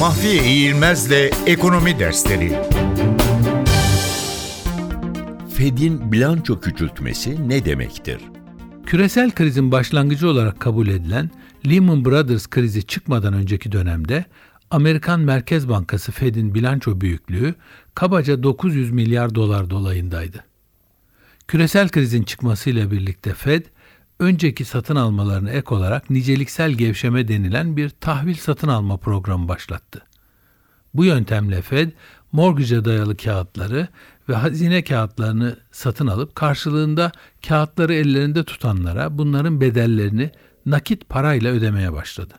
Mahfiye İğilmez'le Ekonomi Dersleri Fed'in bilanço küçültmesi ne demektir? Küresel krizin başlangıcı olarak kabul edilen Lehman Brothers krizi çıkmadan önceki dönemde Amerikan Merkez Bankası Fed'in bilanço büyüklüğü kabaca 900 milyar dolar dolayındaydı. Küresel krizin çıkmasıyla birlikte Fed, önceki satın almalarına ek olarak niceliksel gevşeme denilen bir tahvil satın alma programı başlattı. Bu yöntemle Fed, mortgage'a dayalı kağıtları ve hazine kağıtlarını satın alıp karşılığında kağıtları ellerinde tutanlara bunların bedellerini nakit parayla ödemeye başladı.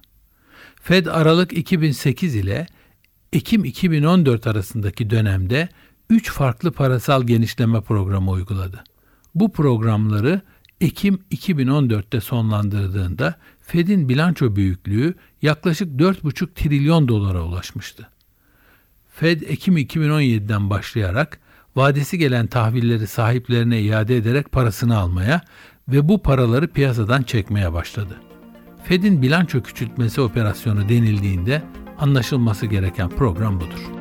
Fed Aralık 2008 ile Ekim 2014 arasındaki dönemde 3 farklı parasal genişleme programı uyguladı. Bu programları Ekim 2014'te sonlandırdığında Fed'in bilanço büyüklüğü yaklaşık 4,5 trilyon dolara ulaşmıştı. Fed Ekim 2017'den başlayarak vadesi gelen tahvilleri sahiplerine iade ederek parasını almaya ve bu paraları piyasadan çekmeye başladı. Fed'in bilanço küçültmesi operasyonu denildiğinde anlaşılması gereken program budur.